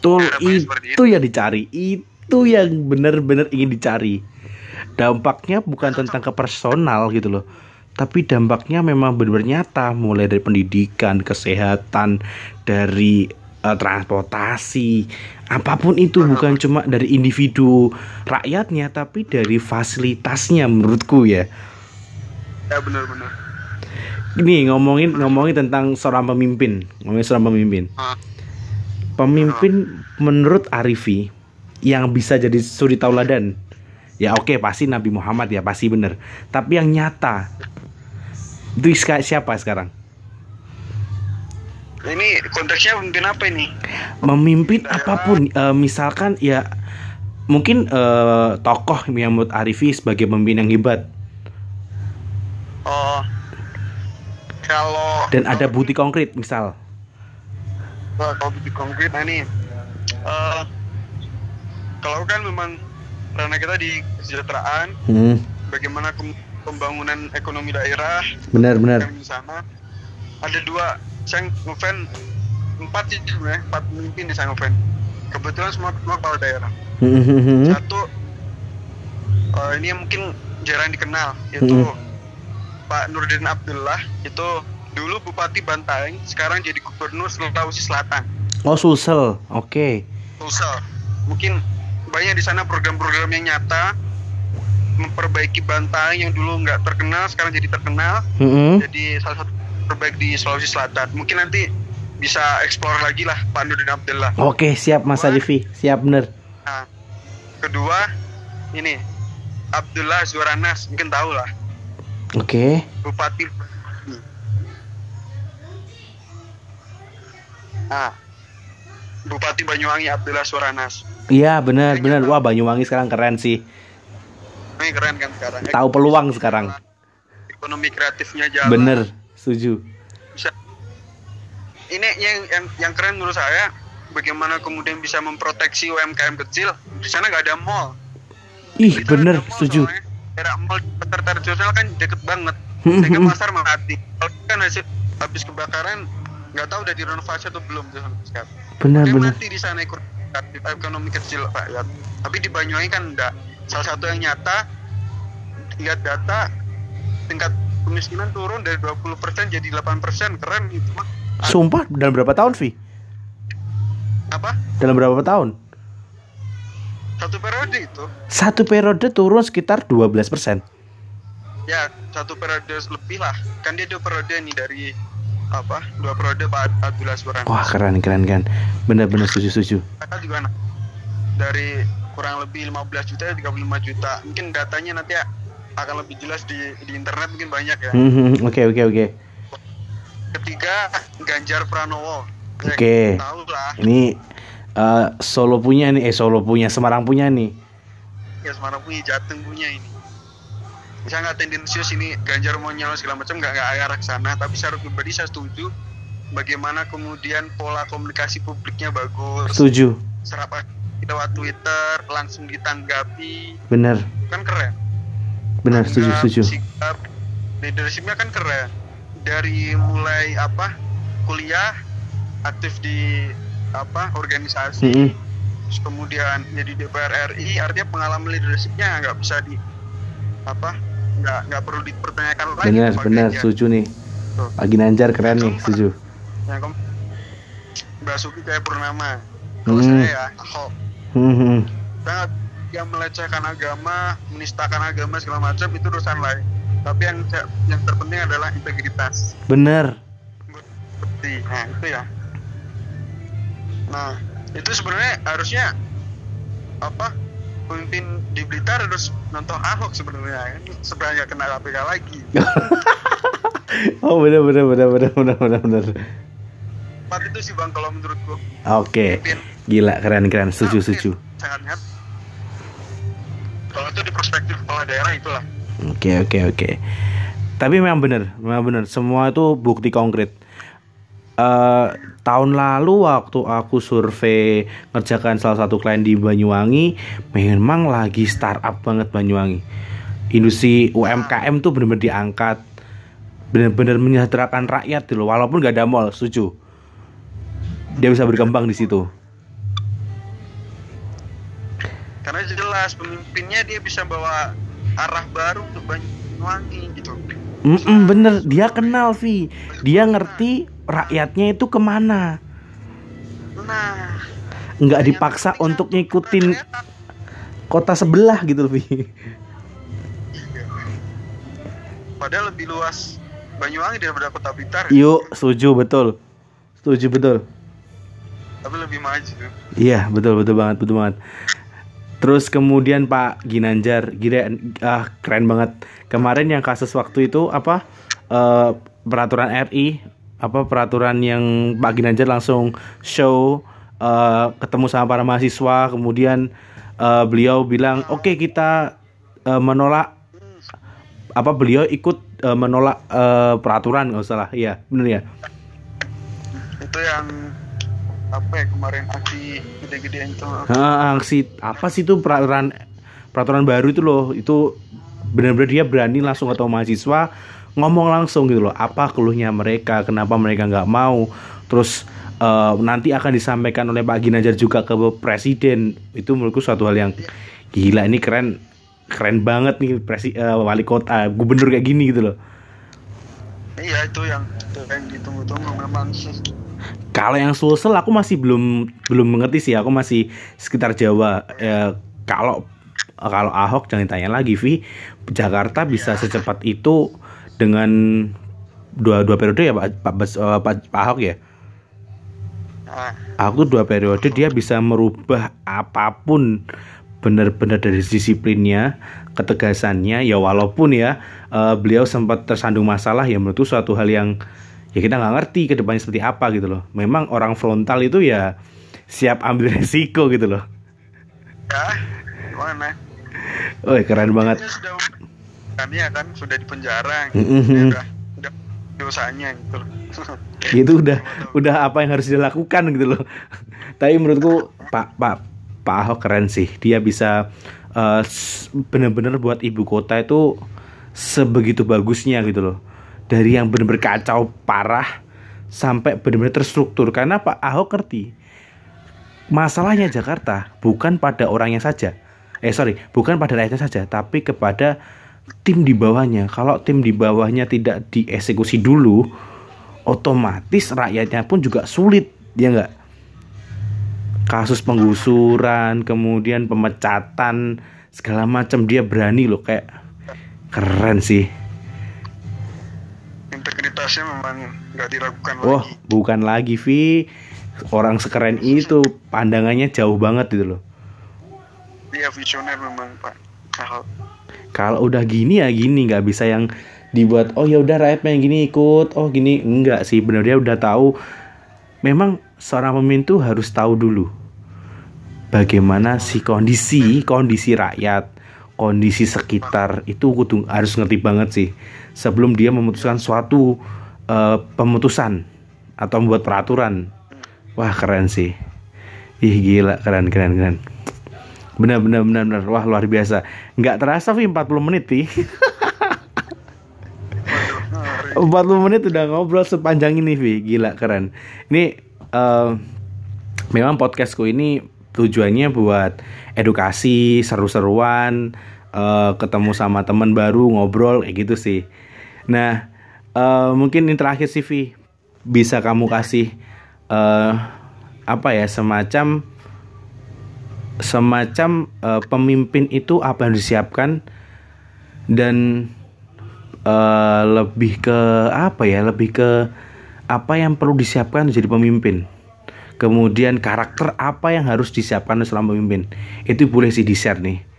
Betul Harapannya seperti itu yang dicari. Itu yang benar-benar ingin dicari. Dampaknya bukan tentang ke personal gitu loh. Tapi dampaknya memang benar-benar nyata mulai dari pendidikan, kesehatan, dari eh, transportasi, apa pun itu bukan cuma dari individu rakyatnya tapi dari fasilitasnya menurutku ya. ya benar-benar Ini ngomongin ngomongin tentang seorang pemimpin, ngomongin seorang pemimpin. Ah, Pemimpin menurut Arifi yang bisa jadi suri tauladan. Ya oke pasti Nabi Muhammad ya pasti bener. Tapi yang nyata itu siapa sekarang? Ini konteksnya pemimpin apa ini Memimpin apa pun, eh, misalkan ya mungkin eh, tokoh yang menurut Arifi sebagai pemimpin yang hebat oh kalau dan ada bukti konkret misal. Wah, kalau bukti konkret nah ini eh, kalau kan memang karena kita di kesejahteraan Hmm, bagaimana pembangunan ekonomi daerah benar-benar. di sana ada dua saya ngefan empat sih sebenarnya empat pemimpin di saya ngefan kebetulan semua semua kepala daerah. Hmm, hmm, hmm. satu eh, ini yang mungkin jarang dikenal yaitu Mm-mm. Pak Nurdin Abdullah. Itu dulu Bupati Bantaeng sekarang jadi Gubernur Sulawesi Selatan. Oh Sulsel, oke. Sulsel. Mungkin banyak di sana program-program yang nyata memperbaiki Bantaeng yang dulu nggak terkenal sekarang jadi terkenal. Hmm, jadi salah satu terbaik di Sulawesi Selatan mungkin nanti bisa explore lagi lah Pak Nurdin Abdullah Oke siap Mas Arifi, siap bener. Nah, kedua ini Abdullah Zuranas mungkin tahu lah Oke. Bupati. Nah, Bupati Banyuwangi Abdullah Zuranas. Iya benar benar. Wah Banyuwangi sekarang keren sih. Ini keren kan sekarang. Tahu peluang sekarang. Ekonomi kreatifnya jalan. Bener, setuju. Ini yang yang yang keren menurut saya bagaimana kemudian bisa memproteksi UMKM kecil. Di sana nggak ada mall. Ih sana bener, mall setuju. soalnya. Daerah mall pasar tradisional kan deket banget. Hmm, Sehingga hmm. pasar mati. Kalau kan hasil habis kebakaran nggak tahu udah direnovasi atau belum tuh sampai sekarang. Bener Makanya bener. mati di sana ekonomi kecil rakyat. Tapi di Banyuwangi kan enggak. Salah satu yang nyata lihat data tingkat kemiskinan turun dari 20% jadi 8% keren gitu mah. Sumpah dalam berapa tahun Vi? apa Dalam berapa tahun? satu periode itu Satu periode turun sekitar 12%. ya satu periode lebih lah kan dia dua periode nih dari apa dua periode Pak Abdullah Suran Wah, keren keren kan. Bener-bener setuju setuju. Nah, dari kurang lebih 15 juta 35 juta mungkin datanya nanti akan lebih jelas di di internet mungkin banyak ya Hmm, Oke oke oke. Ketiga Ganjar Pranowo. Ya, Oke. tahu lah Ini eh, Solo punya nih, eh Solo punya, Semarang punya nih. ya Semarang punya Jateng punya ini. Bisa nggak tendensius ini Ganjar mau nyalon segala macam nggak nggak arah ke sana. Tapi secara pribadi saya setuju bagaimana kemudian pola komunikasi publiknya bagus. Setuju. serapan lewat Twitter langsung ditanggapi. Bener, kan keren. Bener setuju setuju. sikap leadershipnya kan keren dari mulai apa kuliah aktif di apa organisasi Mm-mm. terus kemudian jadi DPR RI artinya pengalaman leadershipnya nggak bisa di apa nggak nggak perlu dipertanyakan lagi bener Ganjar. setuju nih. Tuh. Lagi nanjar keren nih, setuju. yang keempat Basuki kayak Purnama kalau Hmm. saya ya Ahok Hmm, hmm. sangat yang melecehkan agama, menistakan agama segala macam itu urusan lain. Tapi yang yang terpenting adalah integritas. Bener. Seperti nah itu ya. Nah itu sebenarnya harusnya apa pemimpin di Blitar harus nonton Ahok sebenarnya nggak kena KPK lagi. Oh bener bener bener bener bener bener bener. Empat itu sih bang kalau menurutku Oke, pemimpin gila keren keren setuju Nah, setuju. sangat. Kalau itu di perspektif kepala daerah itulah. Oke oke oke. Tapi memang benar, memang benar. Semua itu bukti konkret. Eh tahun lalu waktu aku survei ngerjakan salah satu klien di Banyuwangi, memang lagi startup banget Banyuwangi. Industri UMKM tuh benar-benar diangkat, benar-benar menyejahterakan rakyat gitu loh. Walaupun gak ada mall, setuju. Dia bisa berkembang di situ. karena jelas pemimpinnya dia bisa bawa arah baru untuk Banyuwangi gitu Mm-mm, bener, dia kenal Vi. Dia ngerti rakyatnya itu ke mana. nah nggak dipaksa untuk ngikutin kota sebelah gitu Vi. Iya. padahal lebih luas Banyuwangi daripada kota Blitar Yuk, setuju betul. Setuju betul. tapi lebih maju Iya, betul betul banget, betul banget. Terus kemudian Pak Ginanjar, gila ah, keren banget. Kemarin yang kasus waktu itu apa? Eh, peraturan RI, apa peraturan yang Pak Ginanjar langsung show eh, ketemu sama para mahasiswa, kemudian eh, beliau bilang, "Oke, kita eh, menolak apa beliau ikut eh, menolak eh, peraturan. Nggak salah iya bener ya? Itu yang apa ya kemarin aksi gede-gedean itu? Ah, aksi apa sih itu? Peraturan peraturan baru itu loh. Itu benar-benar dia berani langsung ketemu mahasiswa ngomong langsung gitu loh. Apa keluhnya mereka? Kenapa mereka nggak mau? Terus eh, nanti akan disampaikan oleh Pak Ginanjar juga ke presiden. Itu menurutku suatu hal yang gila. Ini keren keren banget nih presi eh, wali kota gubernur kayak gini gitu loh. Iya itu yang itu yang ditunggu-tunggu. Memang sih Kalau yang Sulsel aku masih belum belum mengerti sih. Aku masih sekitar Jawa. Eh, kalau kalau Ahok jangan tanya lagi, Vi. Jakarta bisa secepat itu dengan dua dua periode ya Pak Pak, Bas- eh, Pak, Pak Ahok ya. Ahok tuh dua periode dia bisa merubah apa pun benar-benar dari disiplinnya, ketegasannya ya walaupun ya eh, beliau sempat tersandung masalah ya menurutku suatu hal yang ya kita nggak ngerti ke depannya seperti apa gitu loh. Memang orang frontal itu ya siap ambil resiko gitu loh. ya gimana Oh keren banget. Dia sudah kan ya kan sudah di penjara Mm-mm. udah udah dosanya gitu loh Itu udah udah apa yang harus dilakukan gitu loh. Tapi menurutku Pak Pak Pak Ahok keren sih. Dia bisa eh, s- bener-bener buat ibu kota itu sebegitu bagusnya gitu loh. Dari yang bener-bener kacau parah sampai bener-bener terstruktur karena Pak Ahok ngerti masalahnya Jakarta bukan pada orangnya saja. Eh sorry, bukan pada rakyatnya saja, tapi kepada tim di bawahnya. Kalau tim di bawahnya tidak dieksekusi dulu, otomatis rakyatnya pun juga sulit, ya enggak? kasus penggusuran kemudian pemecatan segala macam dia berani loh kayak keren sih integritasnya memang nggak diragukan Wah, lagi bukan lagi Vi. Orang sekeren itu pandangannya jauh banget gitu loh. dia visioner memang pak. Ahok Kalau udah gini ya gini nggak bisa yang dibuat oh ya udah rakyat pengen gini ikut. Oh gini. Enggak sih bener dia udah tahu. Memang seorang pemimpin tuh harus tahu dulu bagaimana si kondisi kondisi rakyat kondisi sekitar itu kudu harus ngerti banget sih sebelum dia memutuskan suatu eh, pemutusan atau membuat peraturan. Wah keren sih. Ih gila keren keren keren. Benar benar benar benar. Wah luar biasa. Nggak terasa Vi 40 menit ngeri. 40 menit udah ngobrol sepanjang ini Vi. Gila keren. Ini eh, memang podcastku ini tujuannya buat edukasi seru-seruan eh, ketemu sama teman baru ngobrol kayak gitu sih. Nah eh, mungkin ini terakhir sih Vi. Bisa kamu kasih eh, apa ya semacam semacam eh, pemimpin itu apa yang disiapkan dan eh, lebih ke apa ya lebih ke apa yang perlu disiapkan jadi pemimpin. Kemudian karakter apa yang harus disiapkan selama pemimpin. Itu boleh sih di share nih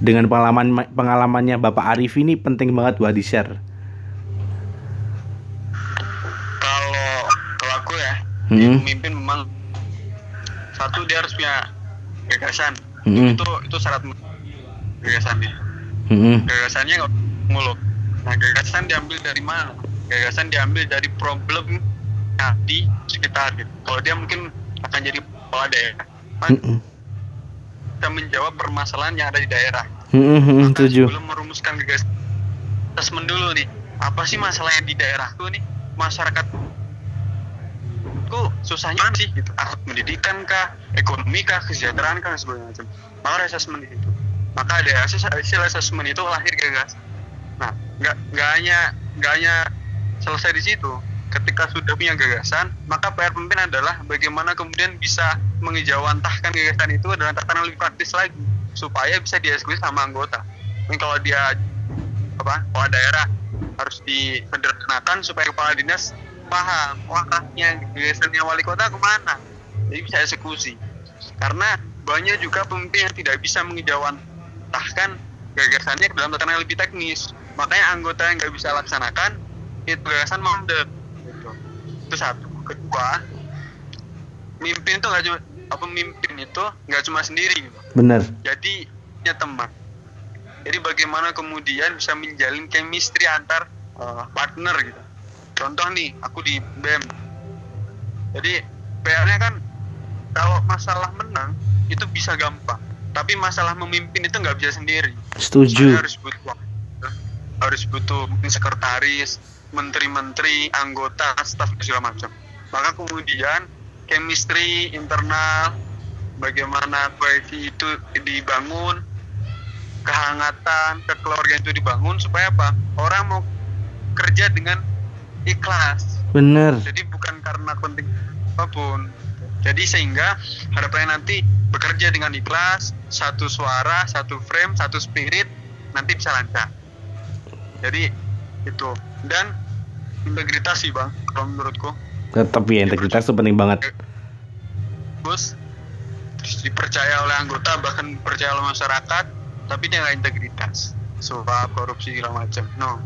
dengan pengalaman pengalamannya Bapak Arif ini penting banget buat di share kalau kalau aku ya Hmm. pemimpin memang satu dia harus punya gagasan Hmm. itu itu syarat gagasannya Mm-mm. gagasannya nggak muluk nah gagasan diambil dari mana gagasan diambil dari problem di sekitar gitu kalau dia mungkin akan jadi kepala daerah kan Mm-mm. Bisa menjawab permasalahan yang ada di daerah. Mm-mm, Maka setuju. sebelum merumuskan gagasan assessment dulu nih apa sih masalah yang di daerahku nih? Masyarakat ku susahnya mana sih gitu? Pendidikan kah ekonomi kah kesejahteraan kah sebagainya macam. Maka assessment di situ. Maka ada hasil assessment itu lahir gagasan. Nah nggak nggak hanya nggak hanya selesai di situ. Ketika sudah punya gagasan maka PR pemimpin adalah bagaimana kemudian bisa mengejawantahkan gagasan itu dengan tatanan lebih praktis lagi supaya bisa dieksekusi sama anggota. Mungkin kalau dia apa kepala daerah harus disederhanakan supaya kepala dinas paham wakahnya gagasannya wali kota ke mana. Jadi bisa eksekusi. Karena banyak juga pemimpin yang tidak bisa mengejawantahkan gagasannya dalam tatanan yang lebih teknis. Makanya anggota yang nggak bisa laksanakan itu gagasan mandek. Itu satu. Kedua mimpin itu nggak cuma apa pemimpin itu nggak cuma sendiri gitu. Bener jadi punya teman. Jadi bagaimana kemudian bisa menjalin chemistry antar uh, partner gitu. Contoh nih aku di BEM jadi PR-nya kan kalau masalah menang itu bisa gampang. Tapi masalah memimpin itu nggak bisa sendiri. Setuju. Soalnya harus butuh waktu, harus butuh mungkin sekretaris menteri-menteri anggota staf segala macam. Maka kemudian chemistry internal bagaimana koalisi itu dibangun kehangatan kekeluargaan itu dibangun supaya apa? Orang mau kerja dengan ikhlas. Bener. Jadi bukan karena penting apa pun. Jadi sehingga harapannya nanti bekerja dengan ikhlas satu suara satu frame satu spirit nanti bisa lancar. Jadi itu. Dan integritas sih bang kalau menurutku tetap ya integritas itu penting banget. Terus dipercaya oleh anggota bahkan dipercaya oleh masyarakat tapi dia nggak integritas. Suap korupsi segala macam. No.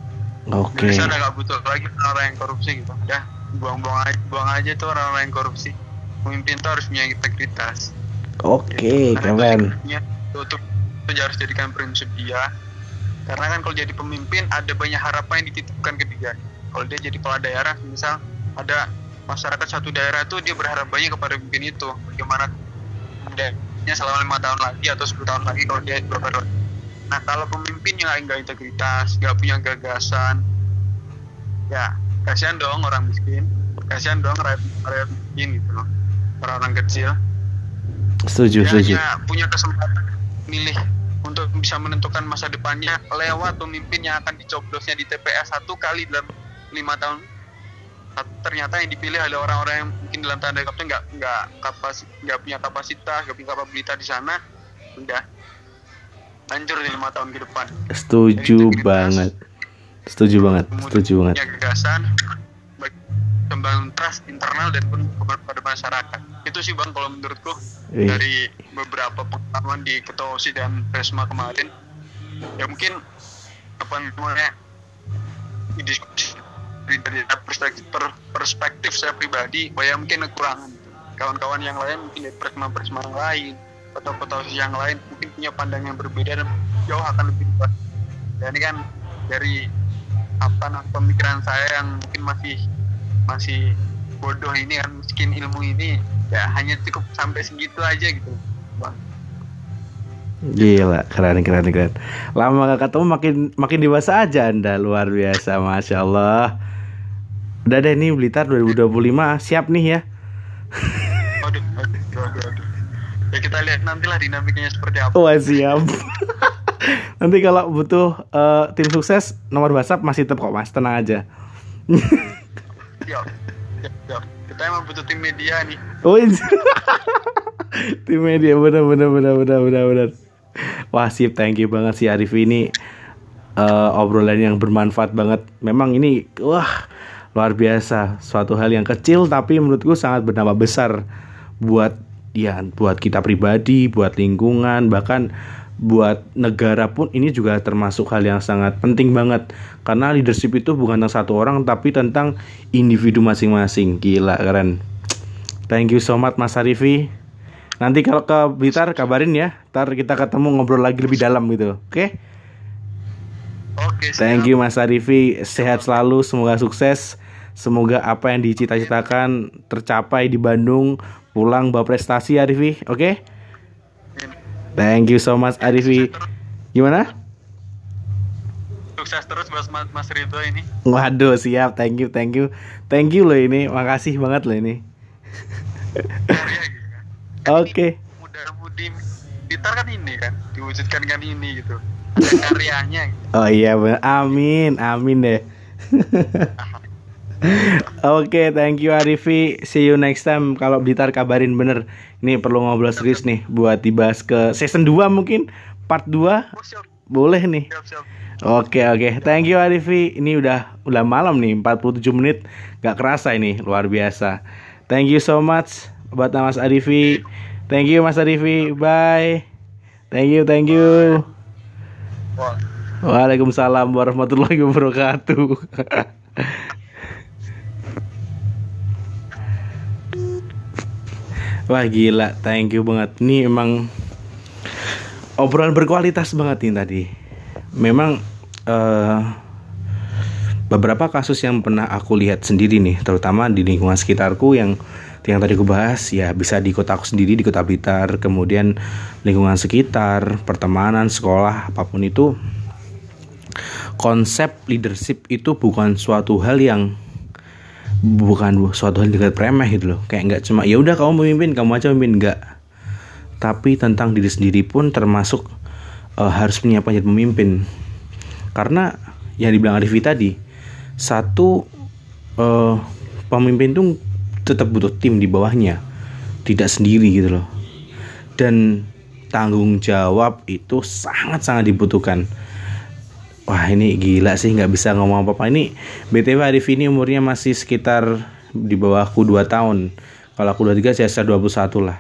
Oke. Indonesia udah nggak butuh lagi orang yang korupsi gitu. Ya buang-buang aja buang aja tuh orang-orang yang korupsi. Pemimpin tuh harus punya integritas. Oke Gitu. Karena keren. itu, itu harus jadikan prinsip dia. Karena kan kalau jadi pemimpin ada banyak harapan yang dititipkan ke dia. Kalau dia jadi kepala daerah misal ada masyarakat satu daerah tuh dia berharap banyak kepada pemimpin itu. Bagaimana adanya selama lima tahun lagi atau 10 tahun lagi kalau dia dua periode nah kalau pemimpin yang nggak integritas nggak punya gagasan ya kasihan dong orang miskin. Kasihan dong rakyat rakyat miskin gitu loh. Orang-orang kecil. Setuju dia setuju. punya kesempatan milih untuk bisa menentukan masa depannya lewat pemimpin yang akan dicoblosnya di TPS satu kali dalam lima tahun ternyata yang dipilih adalah orang-orang yang mungkin dalam tanda kutip nggak nggak kapas nggak punya kapasitas nggak punya kapabilitas di sana udah. Hancur di lima tahun ke depan. Setuju banget. Setuju banget setuju banget. punya gagasan kembang trust internal dan pun kepada masyarakat. Itu sih bang kalau menurutku Ih. dari beberapa pengalaman di ketua OSI dan Presma kemarin. Ya mungkin apa namanya di diskusi dari, perspektif, per- perspektif saya pribadi bahwa mungkin kekurangan kawan-kawan yang lain mungkin dari Presma yang lain atau OSI yang lain mungkin punya pandangan yang berbeda dan jauh akan lebih luas dan ini kan dari apa namanya pemikiran saya yang mungkin masih masih bodoh ini kan miskin ilmu ini ya hanya cukup sampai segitu aja gitu bang Gila, keren keren keren. Lama gak ketemu makin makin dewasa aja Anda, luar biasa, masya Allah. Udah deh nih Blitar 2025 siap nih ya. aduh aduh aduh, aduh. ya kita lihat nantilah dinamikanya seperti apa Wah siap. Nanti kalau butuh eh, tim sukses nomor WhatsApp masih tetap kok mas, tenang aja. siap siap, siap. kita emang butuh tim media nih Oh, iya. tim media benar benar benar benar benar benar. Wah sip, thank you banget si Arif ini eh, obrolan yang bermanfaat banget. Memang ini wah luar biasa, suatu hal yang kecil tapi menurutku sangat bernama besar buat ya buat kita pribadi, buat lingkungan, bahkan buat negara pun ini juga termasuk hal yang sangat penting banget karena leadership itu bukan tentang satu orang tapi tentang individu masing-masing. Gila keren. Thank you so much Mas Arifi. Nanti kalau ke Blitar kabarin ya. Ntar kita ketemu ngobrol lagi lebih dalam gitu. Oke? Oke siap. Thank you Mas Arifi. Sehat selalu, semoga sukses. Semoga apa yang dicita-citakan tercapai di Bandung. Pulang bawa prestasi Arifi, oke? Thank you so much Arifi. Gimana? sukses terus buat Mas, Mas Ridho ini Waduh, siap. Thank you, thank you. Thank you loh ini. Makasih banget loh ini. gitu kan Oke. muda mudi Blitar kan ini kan diwujudkan kan ini gitu karyanya gitu. Oh iya bener. Amin, amin deh. Oke, thank you Arifi. See you next time. Kalau Blitar kabarin bener. Ini perlu ngobrol serius nih buat dibahas ke season 2 mungkin part 2 oh siap boleh nih. Oke oke, thank you Arifi. Ini udah udah malam nih, 47 menit. Gak kerasa ini, luar biasa. Thank you so much buat Mas Arifi. Thank you Mas Arifi. Bye. Thank you, thank you. Waalaikumsalam warahmatullahi wabarakatuh. Wah gila, thank you banget. Ini emang obrolan berkualitas banget nih tadi. Memang eh, beberapa kasus yang pernah aku lihat sendiri nih, terutama di lingkungan sekitarku yang yang tadi aku bahas ya bisa di kota aku sendiri di kota Blitar, kemudian lingkungan sekitar, pertemanan, sekolah, apa pun itu. Konsep leadership itu bukan suatu hal yang bukan suatu hal yang remeh gitu loh. Kayak nggak cuma ya udah kamu memimpin kamu aja memimpin nggak. Tapi tentang diri sendiri pun termasuk eh, harus menyiapkan jadi pemimpin. Karena yang dibilang Arifi tadi satu eh, pemimpin tuh tetap butuh tim di bawahnya. Tidak sendiri gitu loh. Dan tanggung jawab itu sangat sangat dibutuhkan. Wah ini gila sih nggak bisa ngomong apa-apa. Ini BTW Arif ini umurnya masih sekitar di bawahku 2 tahun. Kalau aku 23 saya 21 lah.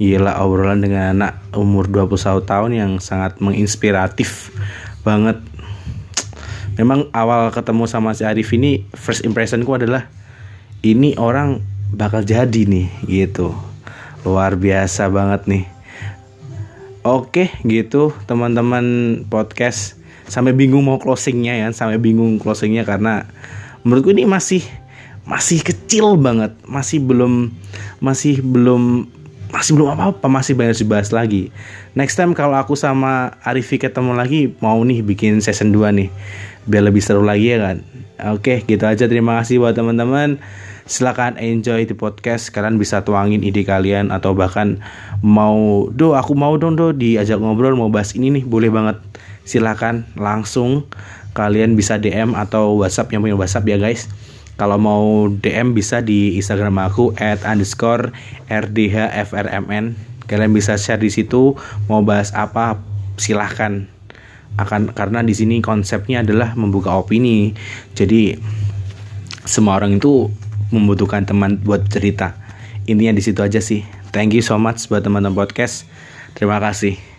Gila obrolan dengan anak umur 21 tahun yang sangat menginspiratif banget. Memang awal ketemu sama si Arif ini first impressionku adalah Ini orang bakal jadi nih gitu. Luar biasa banget nih. Oke gitu teman-teman podcast. Sampai bingung mau closingnya ya sampai bingung closingnya karena menurutku ini masih masih kecil banget. Masih belum masih belum masih belum apa apa masih banyak dibahas lagi. Next time kalau aku sama Arifi ketemu lagi mau nih bikin season 2 nih biar lebih seru lagi ya kan? Oke gitu aja. Terima kasih buat teman-teman silakan enjoy di podcast kalian bisa tuangin ide kalian atau bahkan mau do aku mau dong do diajak ngobrol mau bahas ini nih boleh banget silakan langsung kalian bisa DM atau WhatsApp yang punya WhatsApp ya guys Kalau mau DM bisa di Instagram aku at underscore rdhfrmn. Kalian bisa share di situ mau bahas apa silahkan akan karena di sini konsepnya adalah membuka opini. Jadi semua orang itu membutuhkan teman buat cerita. Intinya di situ aja sih. Thank you so much buat teman-teman podcast. Terima kasih.